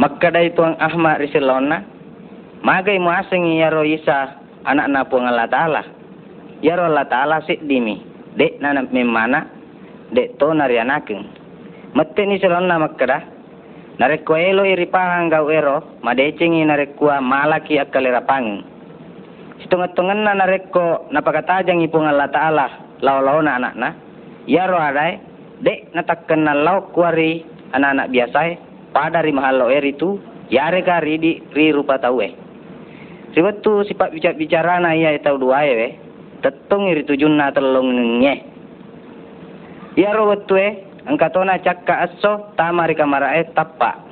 Makkada itu ang Ahmad risilona. Magay mo asing yaro isa anak na po ng Allah Ta'ala. Yaro Allah Ta'ala dimi. De na na mimana. De to narianaking. Mati ni silona makkada. Narekko elo iripahang gaw ero. Madecingi narekwa malaki akalirapangin. Situngat-tungan na narekko napakatajang ipong Allah Ta'ala. Law-law na anak na. Yaro aday. De natakkan na law kuwari anak-anak biasay pada ri mahalo er itu yare ka ri di ri rupa tau eh? Sebab tu sifat bicara bicara na iya tau dua eh tetong iri tujun na telung nge ya ro betu eh. Angkatona cakka aso tamari kamara eh. Tappa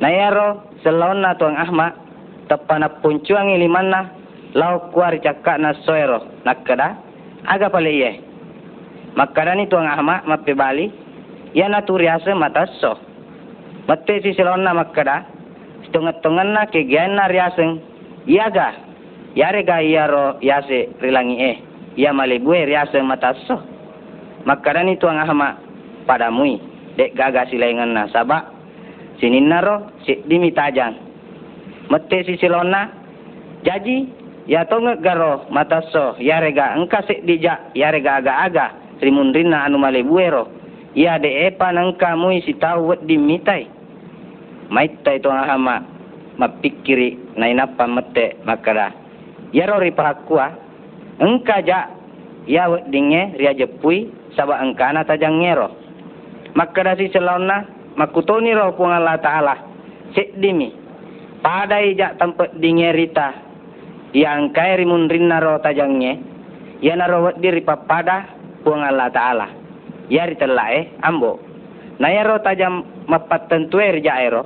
na ya ro selon na tuang ahma tappa na puncuang iliman na lau kuari cakka na soero nakada aga pale iya makada ni tuang ahma mape bali ya naturiasa matasso Mati si silon na makada. Tungat-tungan na kigyan na riyaseng. Iyaga. Yare ga iyaro yase rilangi eh. Iya malibue riyaseng mataso. Makada nito ang ahama padamui. Dek gaga silaingan na saba. Sinin na ro si dimitajang. Mati si silon na. Jaji. Ya tonga garo mataso. Yare ga engka si dija. Yare ga aga-aga. Rimundrin na anu malibue ro. Iya de epa nangka mui si tau wet dimitai maita itu nga hama mapikiri na inapa mate makara yaro ri pahakua engka ja ya dinge ria jepui saba engka na tajang ngero. Makara si selona makutoni ro pung Allah taala sik dimi. Pada ija tempat dinge rita yang kai rimun rinna ro tajangnya ya naro diri papada pung Allah taala. Ya ritelae ambo. Na ya ro tajam mapat tentu er ja ero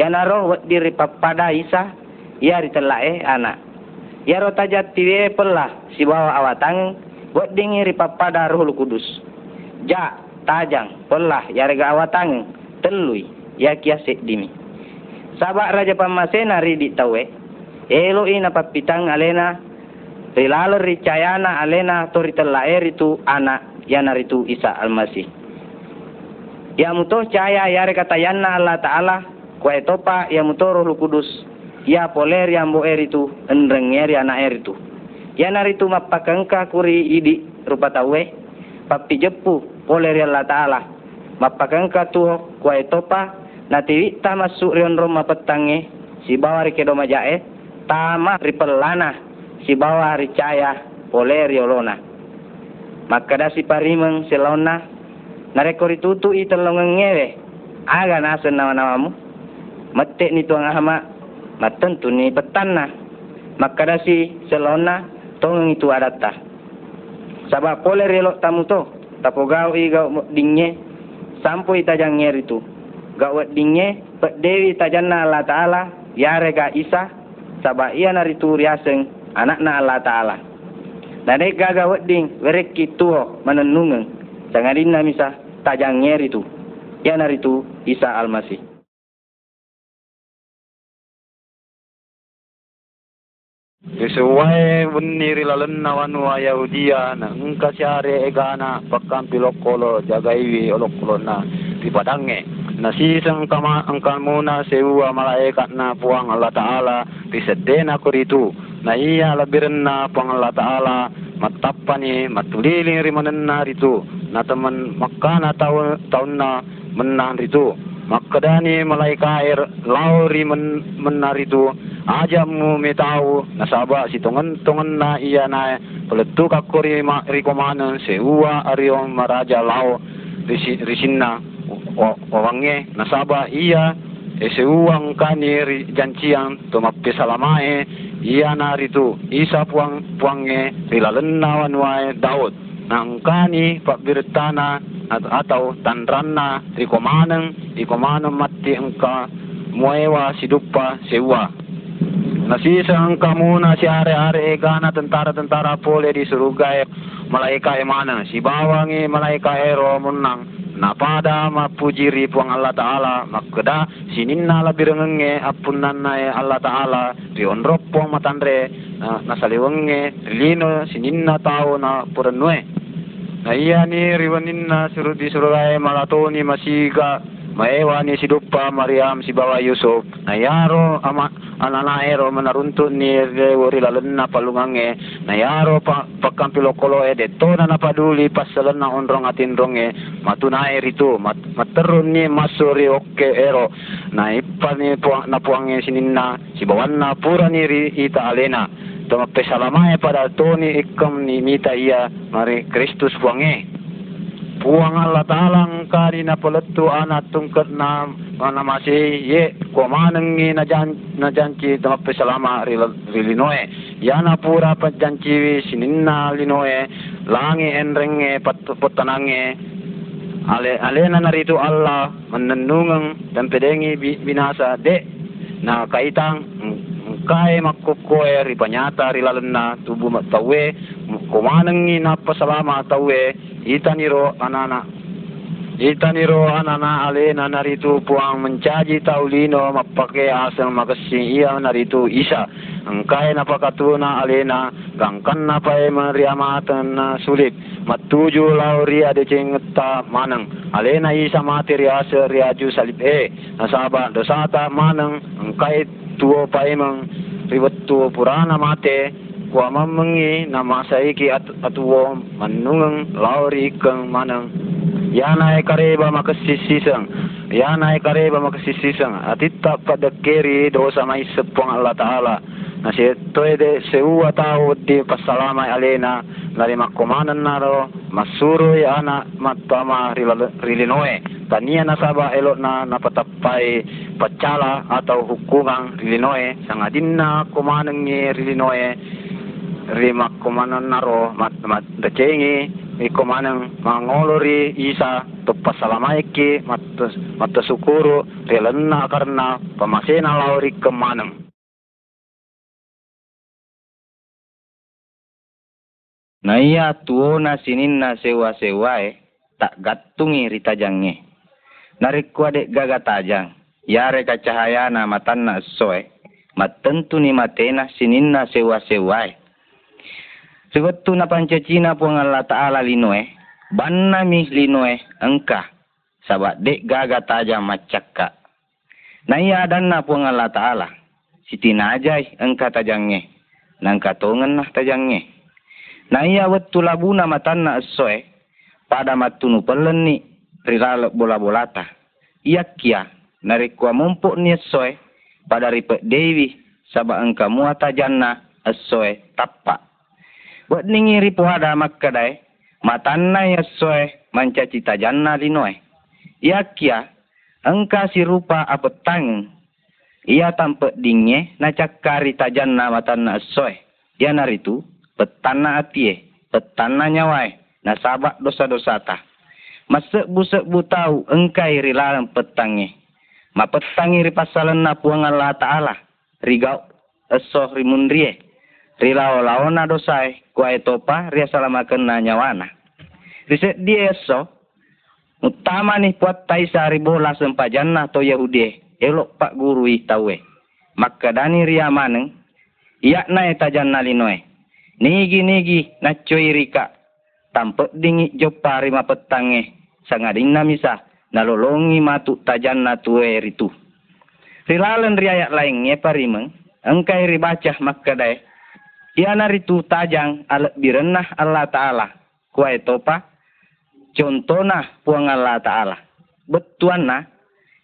Ya naro diri papada isa ya ritelae anak. Ya ro tajat tiwe pelah si bawa awatang buat dingiri papada roh kudus. Ja tajang pelah ya rega awatang telui ya kiasik dimi. Sabak raja pamasena ridi tawe. Elo ina papitang alena Rilalo ricayana alena tori telaer itu anak yana itu Isa Almasih. Ya mutoh caya ya rekatayana Allah Ta'ala kwa etopa ya mutoro lu kudus. Ya poler ya mbo eritu enrenger ya na eritu ya naritu mapakangka kuri idi rupa tawe papi jepu poler ya Allah taala. Mapakangka tu kwa etopa nati ta masuk rion roma petange si bawa ri kedo majae tama ripelana si bawa ri caya poler ya lona. Maka da si parimeng selona narekori tutu i telongengewe aga nasen nama-namamu metik ni tuang ahma matan tu ni petan na maka dasi selona tong itu adata sabab pole relok tamu to tapo gau i gau dingye sampo ita jangyer itu. Gau dingye pek dewi tajana Allah taala yare ga isa sabab ia nari tu riaseng anak na Allah taala. Nade gaga wedding werek kitu menenung jangan dinna misa tajangyer itu. Ya nari tu Isa Al-Masih Sesuai buniri lalan nawan wa Yahudia na engka siare egana pakam pilokolo jagaiwi olokolo na di padange. Na sisang kama angkan muna sewa malaikat na puang Allah Ta'ala di sedena kuritu. Na iya labirin na puang Allah Ta'ala matapani matuliling rimanan na rito. Na teman makana tahun, na menang rito. Makadani malaikat air lauri men, menaritu ajamu metau nasaba si tongan tongan na iya na. Peletu kakori ma rikomana seua ario maraja lau risi risinna. Owange nasaba iya e seuang kani janciang to mappe salamae iya na ritu isa puang puange rilalenna wanwae daud. Nangkani pak birtana atau tanranna rikomanang rikomanang mati engka muewa sidupa sewa Nasisang kamu na si are-are gana tentara-tentara pole di surga e malaika e mana. Si bawang e malaika e ro munang napada mapuji ri puang Allah Ta'ala makeda sininna la birengenge apunan na e Allah Ta'ala di onrop puang matandre nasaliwenge lino sininna tau na purenue na iya ni riwaninna suruh di surga e malatoni masiga maewa ni si Dupa Mariam si bawa Yusuf. Na yaro ama ananaero manaruntun ni rewori lalenna palungange na yaro pa pakampilo kolo e de tona na paduli pasalan na onrong atin ronge matunai ritu mat, materun ni masuri oke ero. Na ipa ni puang, na puange sininna si bawanna pura ni ri ita alena Tama pesalamae pada toni ikam ni mita ia mari Kristus puange puang Allah Ta'ala ngkari na paletu anak tungkat na mana masih ye ko manengi na jan na janci tama pesalama rilinoe ya na pura pa janci sininna linoe. Langi enrenge pat potanange. Ale ale na naritu Allah menenungang dan pedengi binasa. De na kaitang kai makkokoe ri panyata ri lalenna tubu matawe kumanengi na pasalama tawe itaniro anana itaniro anana ale na naritu puang mencaji taulino mapake asal makasi ia naritu isa. Angkai na pakatuna alena gangkan na pae mariamatan na sulit. Matuju lauri ade cengta manang alena isa mati riasa riaju salib e nasaba dosata manang angkai tuo paimang riwettu purana mate kwa mamengi nama saiki at atuo manungang lauri kang manang yana e kareba makasisisang yana e kareba makasisisang atitta pada keri dosa mai sepong Allah taala. Na si toede seua tau di pasalama alena dari makomanan naro masuru ya ana matama rilinoe. Tania nasaba elok na napatapai pacala atau hukuman rilinoe sangadinna kumanengi rilinoe rima kumanan naro mat mat decengi. I kumaneng mangolori isa to pasalamaiki mat mat sukuru. Rilenna karena pamasena lauri kemaneng Na iya tuona sininna sewa-sewae tak gatungi ritajange narikku adek gaga tajang yare ka cahaya na matanna soe. Matentu ni matena sininna sewa sewai Sebettu na pancacina pun Allah Ta'ala linoe, banna mi linoe engka, sabat dek gaga tajam macakka. Na iya adanna pun Allah Ta'ala, siti najai engka tajangnya, nangka tongen nah tajangnya. Na iya wettu labuna matanna soe, pada matunu peleni riralo bola bolata. Ia kia narikwa mumpuk ni soe pada ripet dewi sabak engka muata janna soe tapak. Buat ningi ripu hada makkadai matanna ya soe manca cita janna linoe. Ia kia engka si rupa apetang ia tampak dingye na cakari tajanna matanna soe. Ia naritu petana atie petana nyawai na sabak dosa-dosa ta. Masuk busuk bu tahu engkai rilalang petangi. Ma petangi ri pasalan na puang Allah Ta'ala. Rigau esoh rimundrie. Rilao laona dosai kuai topa ria salamakan na nyawana. Riset dia eso. Utama ni puat taisa ribola sempajanna to Yahudi. Elok pak guru itawe. Maka dani ria maneng. Iyak na etajanna linoe. Nigi nigi na cuy rika dingi jopa rima petange sangading namisa nalolongi matu tajan na tuwe ritu. Rilalen riayat lain nge parimeng, engkai ribacah makkadai, iana ritu tajang alat birenah Allah Ta'ala, kuai topa, contohna puang Allah Ta'ala. Betuan na,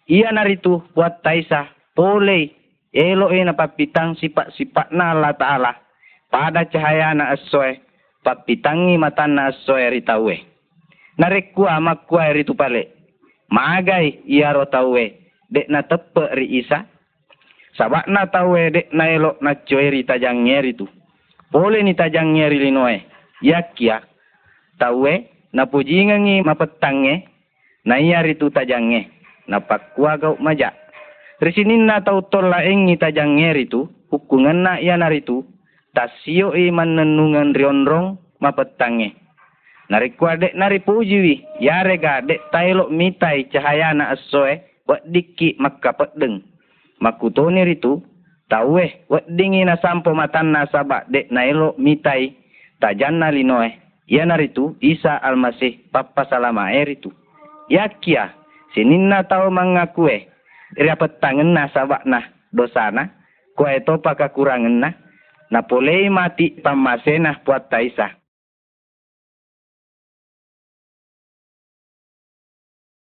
iana ritu buat taisa, polei, elo ena papitang sifat-sifat na Allah Ta'ala, pada cahaya na asoe, papitangi matana soeri tawe. Narik kuah mak kuah ri pale. Magai ia ro tawe. Dek na tepe ri isa. Sabak na tawe dek na elok na coeri tajang ngeri tu. Boleh ni tajang ngeri linoe. Ya kia. Tawe na pujingangi mapetange. Na iya ri tu tajang nge. Na pakua gau majak. Risinin na tau tola engi tajang ngeri tu. Hukungan na iya naritu tasio i manenungan rionrong mapetange. Nari kuadek nari pujiwi, yare ga dek tailo mitai cahaya na asoe, wak diki makka pedeng. Makutoni ritu, tawe wak dingi na sampo matan na sabak dek nailo mitai tajanna linoe. Ya naritu Isa Almasih Papa Salama eritu. Ya kia Sininna tahu mengakue. Ria petangen na sabak na dosana. Kue topa kekurangan na. Na polei mati pamasena puat taisa.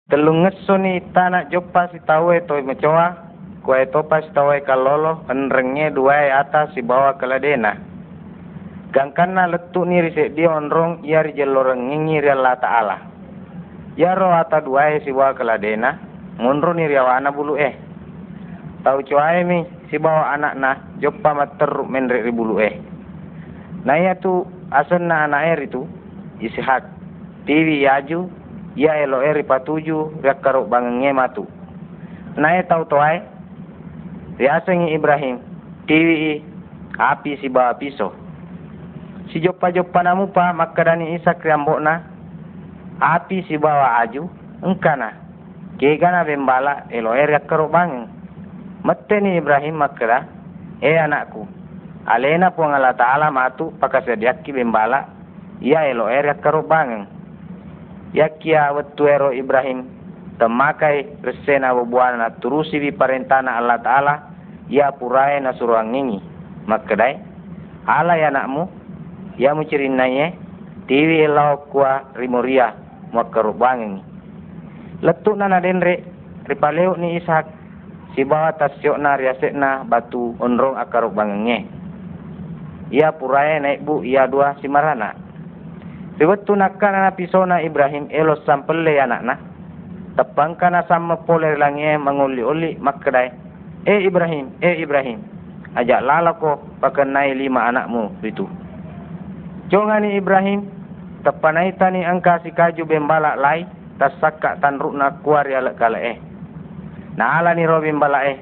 Telung ngesuni tanah jopa si tawe toy mecoa. Kue topa si tawe kalolo. Enrengnya dua atas si bawah keladena. Gangkana letuk ni risik dia onrong ia rijeloreng ngingi Allah Ta'ala. Ya roh ata dua si bawah keladena. Munro ni riawana bulu eh. Tahu cuai mi si bawa anak na jopa mater menrek ri bulu eh. Nah ya tu asen na anak air itu ishak. TV yaju ya elo eri patuju rak karuk bangenge matu. Nah ya tahu tuai riasengi Ibrahim TV api si bawa pisau. Si jopa jopa namu pa makadani isak riambok na api si bawa aju engkana Kegana bembala elo er yakkaro bang. Mette ni Ibrahim makra e anakku. Alena puang Allah Ta'ala matu pakasediakki bembala ia elo er yakkaro bang. Yakia wetu ero Ibrahim temakai resena bubuana turusi bi parentana Allah Ta'ala ia purai na suruang ngingi. Makdai ala ya anakmu ya naye tiwi elau kuah rimuria makaro bang letuk na nadenre ripaleu ni ishak si bawa tasyok na riasek na batu onrong akar bangenge ia purae naik bu ia dua si marana Riwetu nakkan na pisona Ibrahim elos sampele anak na tepangkan na sama poler langie menguli-uli makkedai eh Ibrahim eh Ibrahim ajak lala ko pakenai lima anakmu itu Jongani Ibrahim tepanai tani angka si kaju bembalak lai tasakka tan rukna kuari alak kala eh. Na ala ni robin bala eh.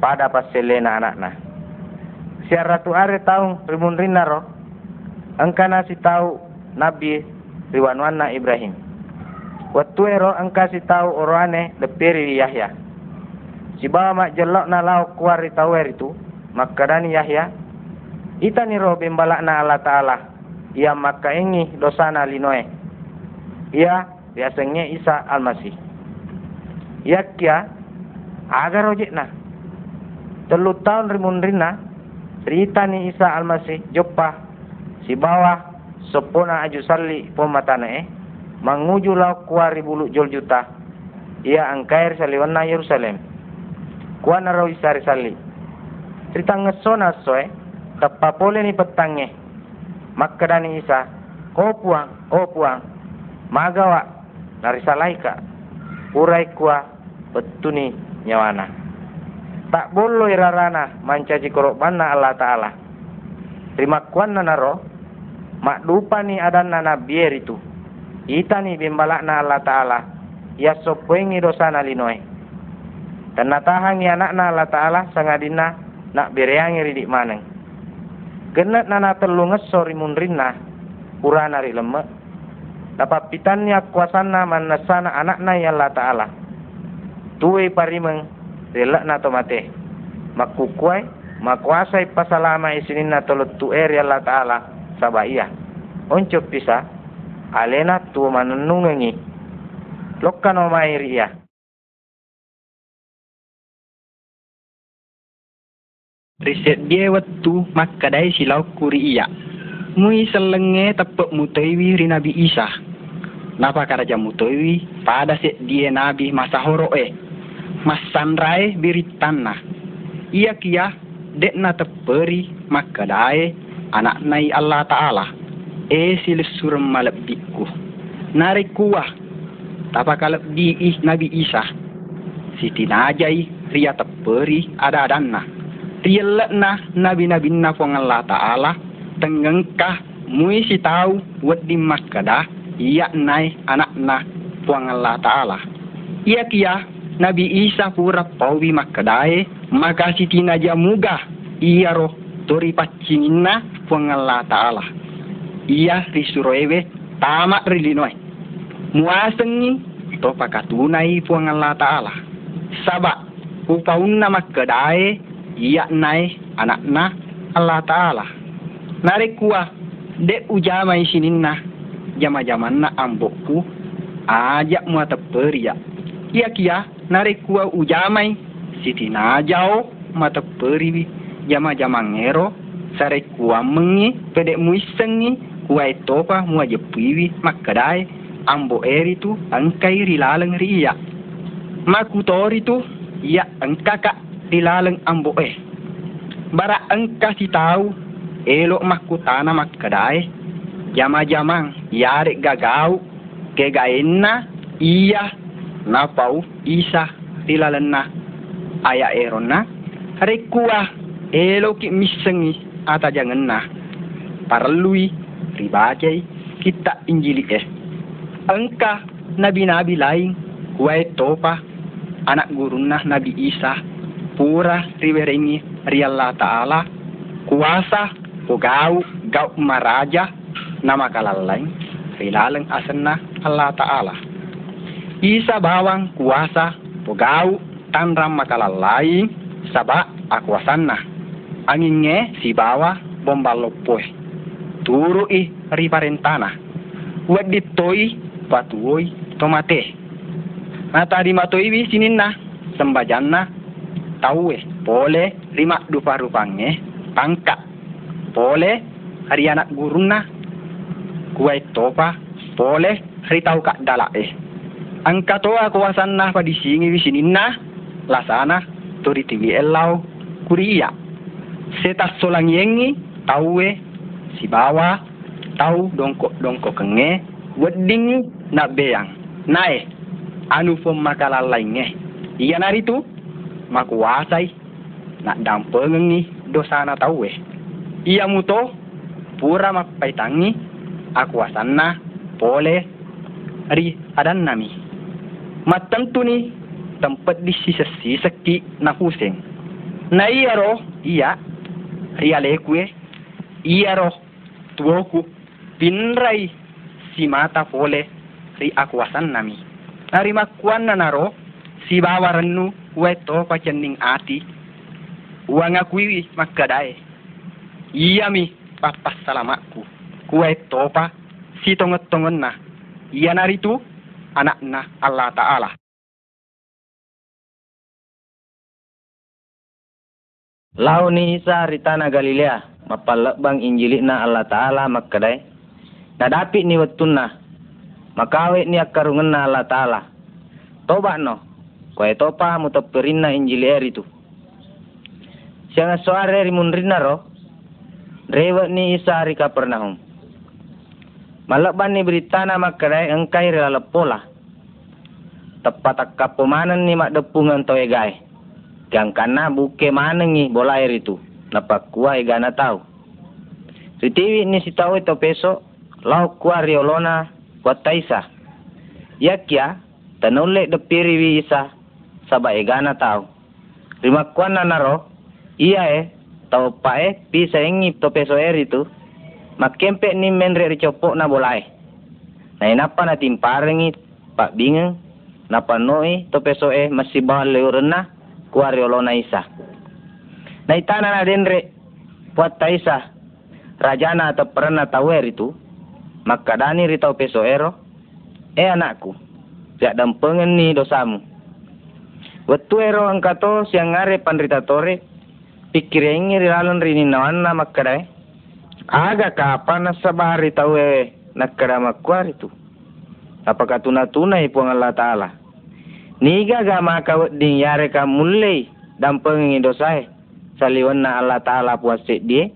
Pada pas selena anak na. Siar ratu are tahu rimun rina ro. Angka nasi tahu Nabi riwanwan na Ibrahim. Waktu ero angka tahu orane leperi Yahya. Si mak jelok na lau kuari tahu er itu. Makadani Yahya. Ita ni robin bala na Allah Ta'ala. Ia maka ingi dosana linoe. Ia biasanya Isa Al-Masih. Ya kia, agar ojek na. Telu tahun rimun rina, cerita ni Isa Al-Masih, jopa, si bawah, sepona aju sali pematana eh, menguju lau kuari bulu jol juta, ia angkair saliwana Yerusalem. Kuana rau Isa sali. Cerita ngesona soe, tepapole ni petangnya, maka dani Isa, oh puang, oh puang, magawa narisalaika urai kuah betuni nyawana. Tak bolo irarana mancaji korobana Allah Ta'ala. Terima kuan naro mak dupa ni adan nana bier itu. Ita ni bimbalak na Allah Ta'ala. Ya sopengi dosa na linoe. Dan natahang ya anak na Allah Ta'ala sangadina nak bereangi ridik maneng. Genat nana telunges sori munrinna urana ri lemek dapat pitannya kuasana manasana anakna ya Allah Ta'ala. Tuwe parimeng relak na tomate. Makukuai, makuasai pasalama isinin na tolot tuer ya Allah Ta'ala sabaya. Oncok pisa, alena tuwa manunungengi. Lokkan o mairiya. Riset dia waktu makadai silau kuri iya mui selenge tepuk mutaiwi ri Nabi Isa. Napa kada jam mutaiwi pada se dia Nabi masa horo e. Mas sandrai biritana. Ia kia dek na teperi makadai anak nai Allah Ta'ala. E silis suram malap diku. Nari kuah. Tapa kalap di Nabi Isa. Siti najai ria teperi ada adanna. Ria lekna Nabi-Nabi na Allah Ta'ala tengengkah mui si tahu wad di Makkah ia nai anak na puang Allah Ta'ala. Ia kia Nabi Isa pura pawi Makkah maka si tina jamuga ia roh tori pacingina puang Allah Ta'ala. Ia risuroewe tamak rilinoi. Muasengi to pakatunai puang Allah Ta'ala. Sabak upaunna Makkah ia nai anak na Allah Ta'ala nare kuwa de ujama isininna jama jamanna ambokku aja muata peria Ia kia narik kuah ujamai siti najau mata periwi jama jama ngero sare kuah mengi pedek muisengi kuah topa mua jepiwi makadai ambo eri tu angkai rilaleng ria. Maku tori tu ia angkaka rilaleng ambo eh. Bara angka si tahu elok maku tanah makadai jama jamang yare gagau ke gaenna iya napau isa tilalenna aya eronna rekua eloki misengi. Ata janganna parlui ribajai kita injili eh. Engka nabi-nabi lain. Kuai topa. Anak gurunna nabi isa. Pura riwerengi ri Allah taala. Kuasa pugau gau maraja. Nama kalalain rilaleng asenna Allah taala. Isa bawang kuasa pogau tanram makalalai saba akuasanna. Anginge si bawa bombalopoi. Turu i riparentana. Wad ditoi patuoi tomate. Mata di matoi wi sininna sembajanna taue pole lima dupa rupange pangka pole hari anak guruna kuai topa pole hari tau kak dalak eh ang katoa kuwasan na padisingi wisinin na lasana tori tiwi elau kuriya setas solang yengi taue si bawa tau dongko dongko kenge wedding na beyang. Nae anu fom makalalai iya nari tu makuasai na dampengi dosana taue iya muto pura mapaitangi aku asanna pole ri adan nami. Matam tu ni tempat di sisa sisa ki na huseng. Na iya ro, iya, ria lekue, iya ro, tuoku, pinrai. Si mata fole ri akuasan nami. Nari makuan na naro, si bawa renu, weto pacening ati, uang akui makadai. Iya mi, papas salamaku, kue topa, si tongot-tongon na. Iya nari tu, anakna Allah Ta'ala. Lau ni Isa ritana Galilea, mapalabang injilik na Allah Ta'ala makadai. Nadapi ni watuna, makawe ni akarungan Allah Ta'ala. Toba no, kaya topa mutapirin na injili eri tu. Siang suare rimun rina ro, rewa ni Isa rika pernahum. Malakban ni berita na makadai engkai rela pola. Tepat akap pemanen ni mak depungan to Gang kana buke mana ni bola air itu. Napa kuah ega na tahu. Si tiwi ni si tahu itu peso. Lau kuah riolona kuat taisa. Ya kia tanule depiri wi isa. Saba ega na tahu. Rima kuah na naro. Iya eh. Tau pa eh. Pisa ingi to peso air itu makempe ni menre ri copok na bolai. Na inapa na timparengi pak bingeng na panoi to peso e masih bawa leurena kuari olona isa. Na itana na denre buat taisa rajana atau pernah tawer itu makadani ri tau peso ero e anakku jak dampengen ni dosamu. Wetu ero angkato siang ngare pandrita tore pikirengi ri lalon rini nawana makadai Aga kapan na sabari tau eh nagkaramakwar itu. Apakah tuna-tuna ipo ang Allah Ta'ala? Niga ga makawat din yare ka mulay dampang dosay sa liwan na Allah Ta'ala puwasit di.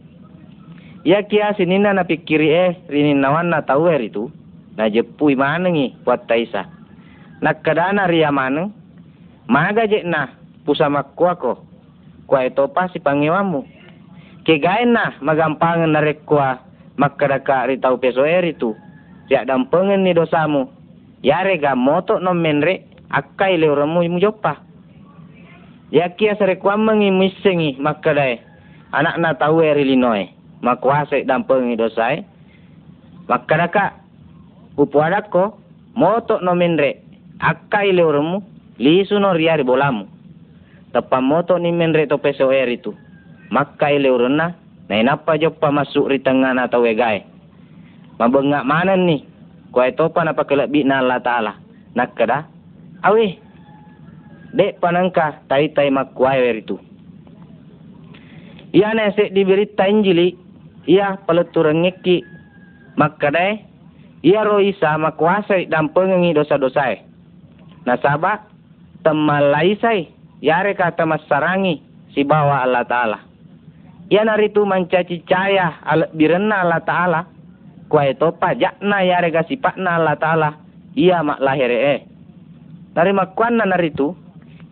Ya kia sinina na pikiri eh rininawan na tau er itu. Na jepuy manangi puat taisa. Nagkadana riya manang. Maga je na pusama kwa ko. Kwa ito pa si pangiwamu kegain na magampangan na rekwa makadaka ritau peso itu. Siak dampengen ni dosamu. Yare ga moto no menre akai le oramu imu jopa. Ya kia serekwa mengi misengi makadai. Anak na tahu eri linoe. Makuasa dampengi dosai. Makadaka upu adako moto no menre akai le oramu lisu no riari bolamu. Tapa moto ni menre to peso itu makai leurna na inapa jo pa masuk ri tengah na tau egai mabengak mana ni ko itu pa na pakela bi na Allah taala nakada awi dek panangka tai tai makuai itu. Ia nese diberita Injili, ia peleturan ngeki, maka dai, ia roh isa makuasai dan pengengi dosa-dosa. Nasabah, temalai sai, yare kata masarangi, si bawa Allah Ta'ala. Ia naritu mencaci caya birena Allah Ta'ala, kuai topa jakna yare kasipakna Allah Ta'ala, ia mak lahir eh. Nari makuan naritu,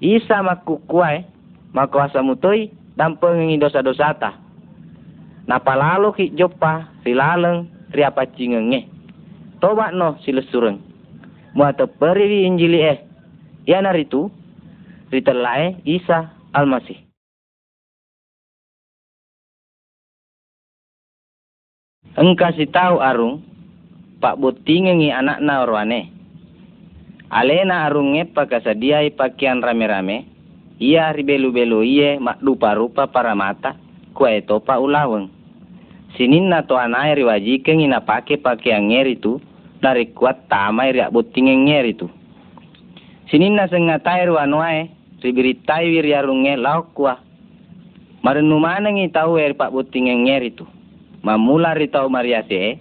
isa maku kuai, makuasa mutoi, dan pengengi dosa-dosa ta. Napa lalu ki jopa silaleng riapa cingenge. Toba no silesureng. Muata periwi injili eh. Ya naritu ritelae Isa Almasih. Engkau si tahu arung, Pak Butingengi anak na orwane. Alena arungnya pakasadiai pakaian rame-rame, ia ribelu-belu iye mak rupa-rupa para mata kue topa ulaweng. Sinin na to anai riwaji kengi na pake pakaian ngeri tu nari kuat tamai riak buting ngeri tu. Sinin na sengatai ruanuai ribiritai wiriarunge lauk kuah. Marenu mana ngi tahu eri pak buting ngeri tu. Mamula ritau mariase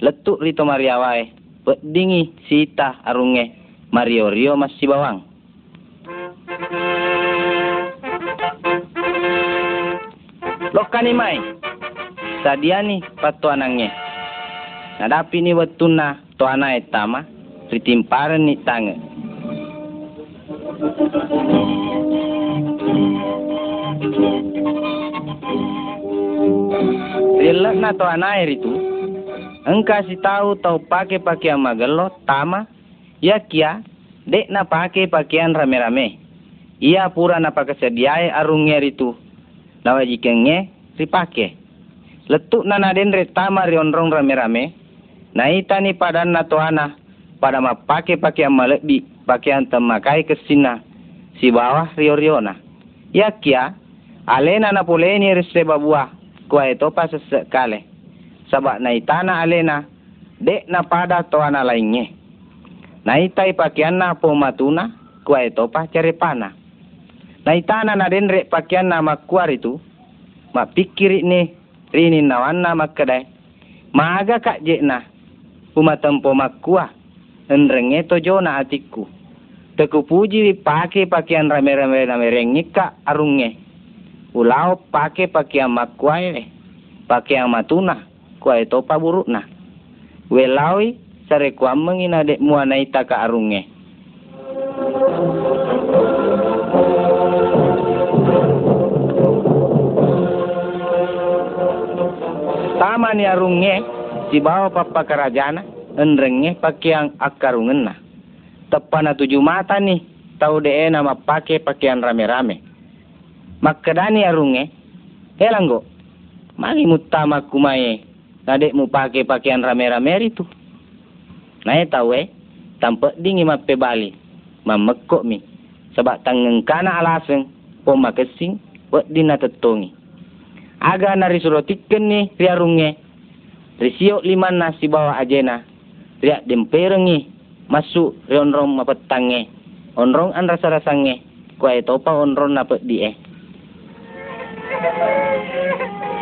letuk rito mariawai pedingi sita arunge Mario Rio masih bawang. Lokani mai. Sadiani patu anangnya. Nadapi ni wetuna to ana etama ritimparan ni tangan. Rilak na to ana itu. Engkau si tahu tau pakai pakaian magelo tama ya kia dek na pakai pakaian rame-rame. Ia pura na pakai sediai arungnya itu. Nawa jikengnya si pakai. Letuk na naden retama rionrong rame-rame. Na ita ni padan na toana pada ma pakai pakaian malebi pakaian temakai kesina si bawah rio-riona. Ya kia alena na poleni rese babua kuai topa sesekale. Sabak na itana alena dek na pada toana lainnya. Na itai pakaian na pomatuna kuai topa cari panah. Na itana na den rek pakaian na makuar itu, mak pikir ni rini nawan na makadai. Maga kak je na, uma tempo makua, enrenge tojo na atiku. Teku puji pakai pakaian rame-rame na merengi kak arunge. Ulau pakai pakaian makuai, pakaian matuna, kuai topa buruk na. Welawi sare kuam mengina dek muana ita ka arunge. Tama ni arunge si bawa papa kerajaan enrenge pakaian akarungen na. Tepana tujuh mata ni tahu de nama pakai pakaian rame-rame. Makadani arunge helanggo mari mutama kumaye nadek mu pakai pakaian rame-rame itu. Nai tahu eh tampak dingi mape bali mamekok mi sebab tangan kana alaseng poma kesing buat dina tetongi. Aga nari surotiken ni riarunge. Risio lima nasi bawa ajena. Riak demperengi. Masuk rionrong mapetange. Onrong an rasa-rasange. Kuai topa onrong napet die.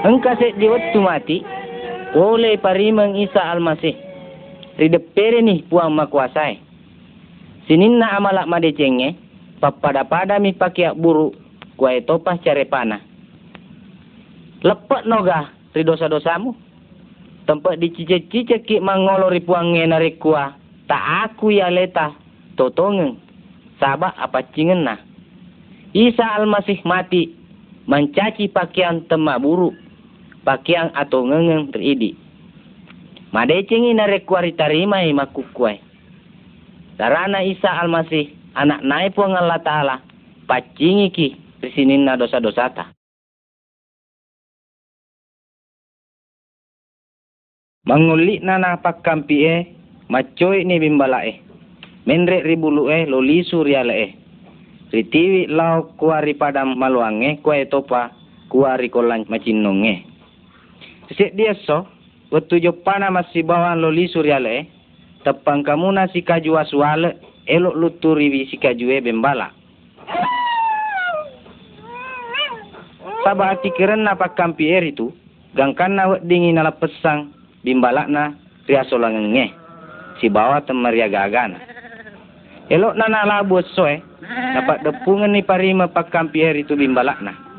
Engkau sek di waktu mati. Oleh parimang Isa Almasih. Ridepere ni puang makuasai. Sinin na amalak madecenge. Papada-pada mi pakai buruk. Kuai topa cari panah lepet noga ri dosa-dosamu. Tempat dicicek-cicek ki mangolori puange narik kuah. Tak aku ya leta. Totongen. Sabak apa cingen nah. Isa Almasih mati. Mencaci pakaian temak buruk. Pakaian atau ngengeng teridi. Madecengi narik kuah ritarima maku kuai. Darana Isa Almasih. Anak naik puang Allah Ta'ala. Pacingi ki. Risinin na dosa-dosa ta. Mangulik na napakam pi e, macoy ni bimbala e. Menre ribulu e, loli surya le e. Ritiwi lau kuari padam maluange, kue topa, kuari kolan macinong e. Sesek dia so, waktu jopana masih bawa loli surya le tepang kamu nasi kaju asuale, elok luturi si kaju e bimbala. Sabah ati keren na pakampi er itu, gangkan na dingin na pesang, bimbalak na ria solangenge, si bawa temaria gagana. Elok na nalabu soe, dapat depungan ni parima pakampi er itu bimbalak na.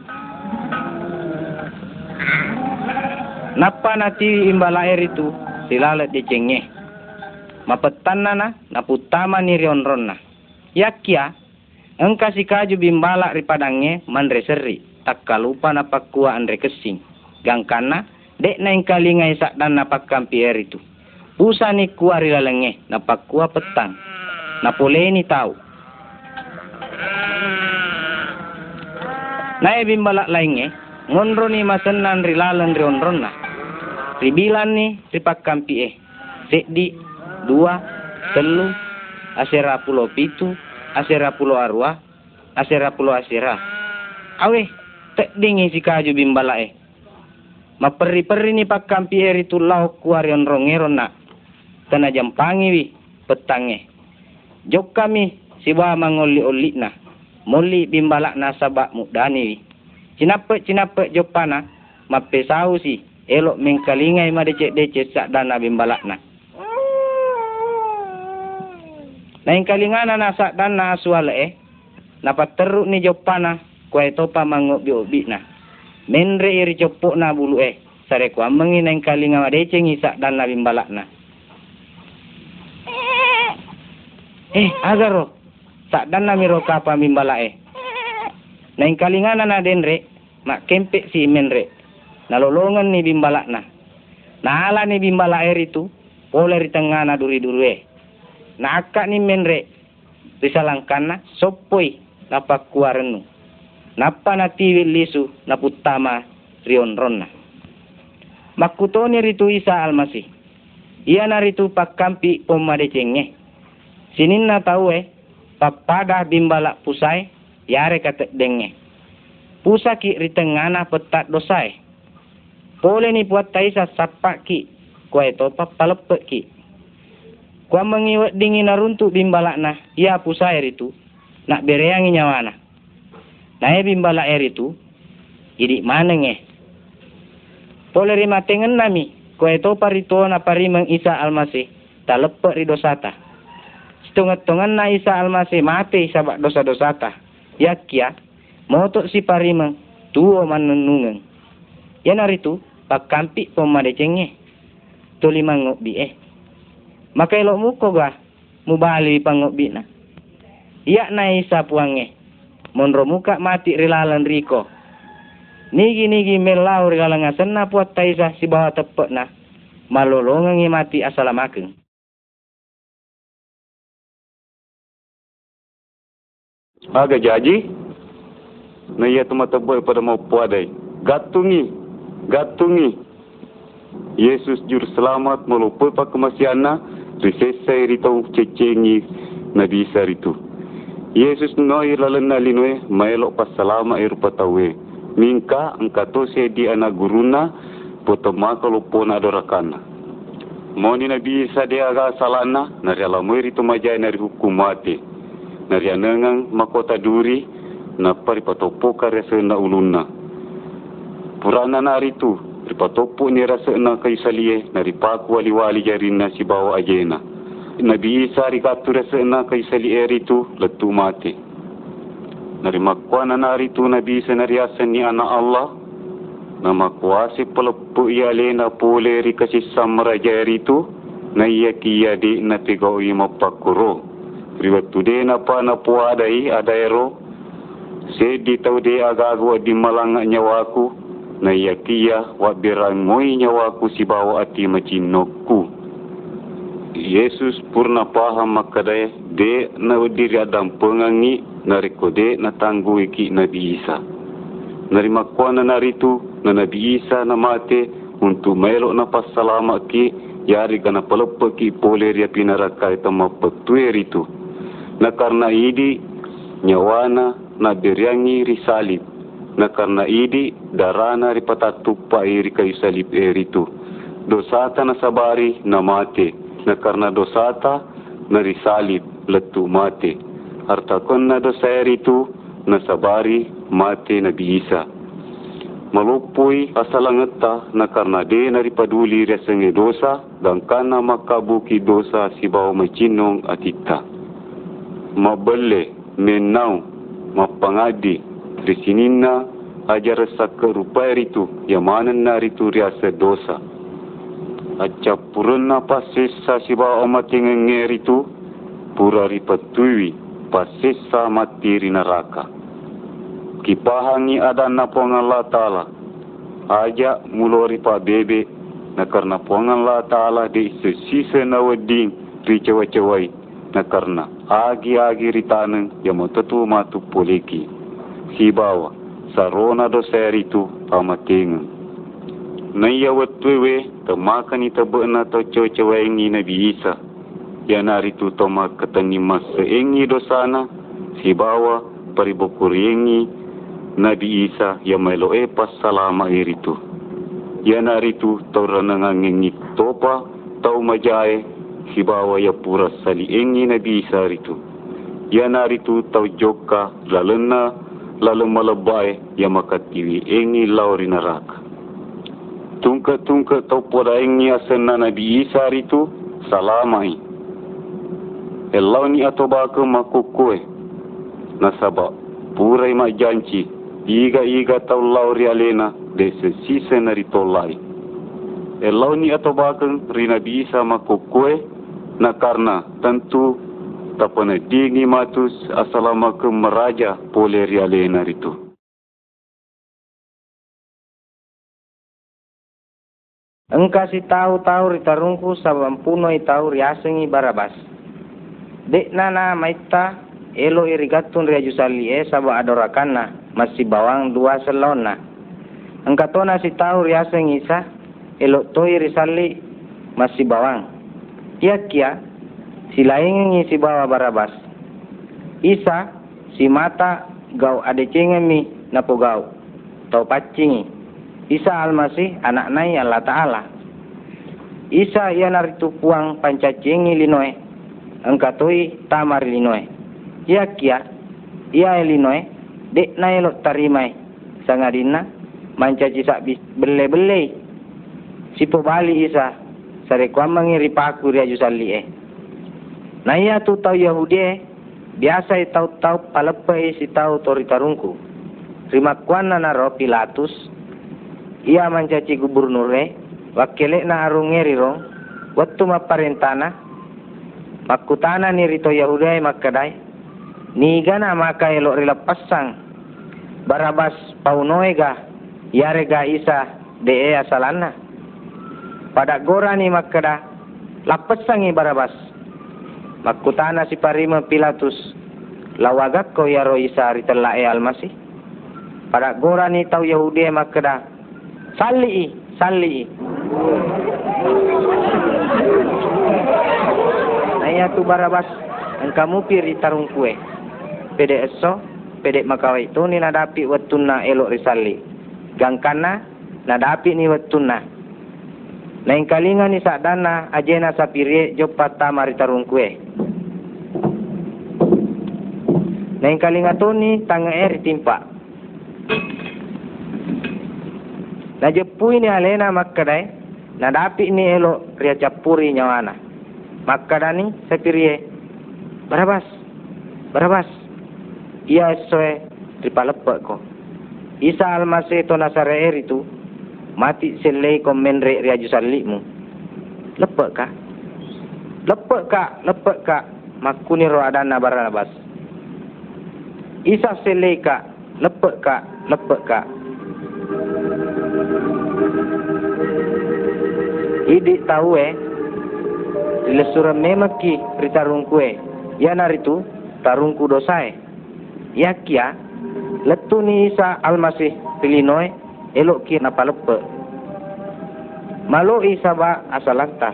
Napa nanti imbala air itu silalat di cengge. Mapetan na naputama ni rion-ron na. Yakia, engka si kaju bimbala ripadange mandre seri. Tak kalupa na pakua andre kesing. Gangkana, dek na kalinga isak dan napakkampi air itu. Pusa ni lalenge, napakua petang. Napole ni tahu. Nai bimbala lainnya, ngonro ni masenan rilalan rion-ron na. Ribilan ni ripak kampi eh. Sekdi dua telu asera pulau pitu asera pulau arwah asera pulau asera. Awe tek dingi si kaju bimbala eh. Ma peri peri ni pak kampi eh itu lau kuarion rongeron nak. Tena jampangi wi petange. Jok kami si bawa mangoli oli na. Moli bimbala na sabak mudani wi. Cinapek cinapek jopana. Ma pesau si elok mengkalingai ma decek decek sak dana bimbalak na. Yang kalingana na sak dana asual eh, napa teruk ni jopana kuai topa mangok bi obi na. Menre iri jopok na bulu eh, sare ku amengi na yang kalinga ma decek ni sak dana bimbalak na. Eh, agaro, sak dana miro kapa bimbalak eh. Na yang kalingana na denre, mak kempek si menre nalolongan ni bimbala na. Naala ni bimbala air itu, boleh di tengah na duri duri eh. Nakak ni menre, risalangkan na, sopoi, napa kuarenu. Napa na tiwil lisu, naputama rion ronna. Makuto ni ritu isa almasih. Ia na ritu pakampi pomadecenge. Sinin na tahu eh, papada bimbala pusai, yare kata denge. Pusaki ritengana petat dosai. Boleh ni buat taisa sapak ki. Kuai to papalepek ki. Kuai mengiwat dingin naruntuk bimbalak na. Ia pusa air itu. Nak bereangi nyawa na. Nah bimbalak air itu. Jadi mana nge? Boleh rima tengen nami. Kuai to parito na parimeng isa almasih. Tak lepek ri dosata. Setungat-tungan na isa almasih mati sabak dosa-dosata. Ya kia. Motok si parimeng. Tuo manenungan. Ya naritu pakampi pemade cenge to lima ngobi eh. Maka elok muko ga mubali pangobi na iya na isa puange monro muka mati rilalan riko. Nigi nigi melau rilalan na puat taisa si bawa tepek na malolongan mati asalamakeng Aga jaji, na iya tumataboy pada mau puadai. Gatungi, gatungi. Yesus juru selamat melupa pak kemasiana risesai rito cecengi nabi saritu Yesus noi lalena linwe maelo pasalama iru patawe minka angkato se di ana guruna potoma kalau pona adorakana Moni nabi isa dia aga salana nari alamoi rito majai nari hukumate anengang makota duri na paripatopo karya na uluna purana nari tu. Ripatopo ni rasa na kay salie na ripaku wali-wali jarin na si bawa ajena nabi isa rikatu rasa na kay salie ritu letu mati. Nari makwa na nabi isa nariasan ni anak Allah. Na makwasi pelepu ia lena pole ri kasi samra jari tu. Na iya kia di na tiga ui mapakuro riwatu de na pa na puadai adaero se di tau de agagu di malanga nyawaku na yakia wa birangoi nyawa ku si bawa ati macinoku. Yesus purna paham makadaya de na diri adam pengangi na rekode na tanggu iki Nabi Isa. Nari makwa na naritu na Nabi Isa na mate untuk melo na pasalama ki yari kana palepa ki poleria pinaraka ita mapatue ritu. Na karna idi nyawana na beriangi risalib na karna idi darana ripata tupa iri kayu salib eritu. Dosata na sabari na mate, na karna dosata na risalib letu mate. hartakon na dosa itu nasabari mati Nabi Isa. Malupui asalangeta na karena de nari paduli resenge dosa dan kana makabuki dosa si bawa macinong atita. Mabele menau mapangadi risinina ajar sakka rupa itu yamanan nari tu riasa dosa. Aca purna pasisa si bawa matingenge itu pura ripatui pasisa mati rinaraka kipahangi ada na pongan la taala aja mulori pa bebe na karna pongan la taala de sisa na wading ri cewa cewai na karna agi agi ritane ya matu poleki si bawa sarona do seritu pamating na ya watwewe ta makani ta bena to cewa cewai ni nabi isa ya naritu to makatani mas engi do sana si bawa paribokuriengi Nabi Isa yang meloe pas salama iritu. Ya naritu tau renangan ngengi topa tau majae hibawa ya pura sali engi Nabi Isa ritu. Ya naritu tau joka lalena lalu melebai ya makatiwi engi lauri neraka. Tungka-tungka tau poda engi asena Nabi Isa ritu salamai. Elau ni atau baka makukue. Nasabak purai mak janji iga iga tau lau rialena de se sise nari tolai. E lau ni ato bakang rina bisa mako kue na karna tentu tapana dingi matus asalama ke meraja pole rialena ritu. Engkau si tahu-tahu ritarungku sabam puno i tahu riasengi barabas. Dek nana maita elo irigatun riajusali e sabah adorakanna masih bawang dua selona. Engkau tahu nasi tahu riasa ngisa, elok toi risali masih bawang. Kia kia, si lain ngisi bawa barabas. Isa, si mata gau ade cengemi napo gau. Tau pacingi. Isa almasih anak nai Allah Ta'ala. Isa ia naritu puang pancacingi linoe. Engkau toi tamar linoe. Kia kia, ia linoe dek na elok tarimai sangadina mancaci sak bele bele sipo bali isa sare kwa mangiri paku ria jusali eh na iya tu tau yahudi biasa tau tau palepa i si tau tori tarungku. Rima kuana na ro pilatus. Ia mancaci gubernur wakile na arungeri rong waktu ma parentana makutana ni rito yahudi makadai. Ni gana maka elok rila pasang. Barabas paunoega yarega isa de asalana. Pada gora ni makada lapasangi barabas makutana si parima pilatus. Lawagak ko yaro isa ritella e almasi. Pada gora ni tau yahudi makada salli salli Naya tu barabas engkamu piri tarung kue. Pede eso pede makawai tu ni nadapi watuna elok risali. Gangkana nadapi ni watuna Lain kalinga ni sadana ajena sapire jopata mari tarung kue. Lain kalinga tu ni tanga eri timpa. Na jepui ni alena makkadai nadapi ni elok ria capuri nyawana. Makkadani sapire Barabas. Barabas ia soe tripalepa ko. Isa almase to nasare itu mati selei ko menre ria jusalikmu. Lepa ka? Lepa ka? Lepa ka? Makuni ro adana barabas. Isa selei ka? Lepa ka? Lepa ka? Idi tahu eh, Ila surah memaki ritarung kue. Ya naritu tarungku dosae yakia letu ni isa almasih pilinoi elok ki napalepe malu isa ba asalanta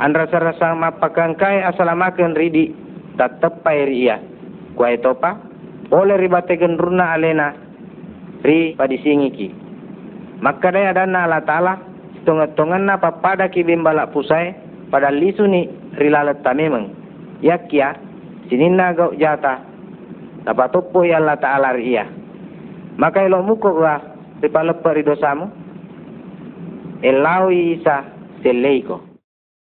andra sarasa mapakangkai asalamaken ridi tattepai ria. Kuai topa oleh ribate gendruna alena. Ri padisingi ki. Maka daya dana ala ta'ala tonga-tongan na papada ki pusai pada lisu ni rilalet tamemeng yakia Sinina gau jata. Dapat tupu ya Allah Ta'ala ria. Maka ilo muko gua. Ripa lepa dosamu. Elawi isa seleiko.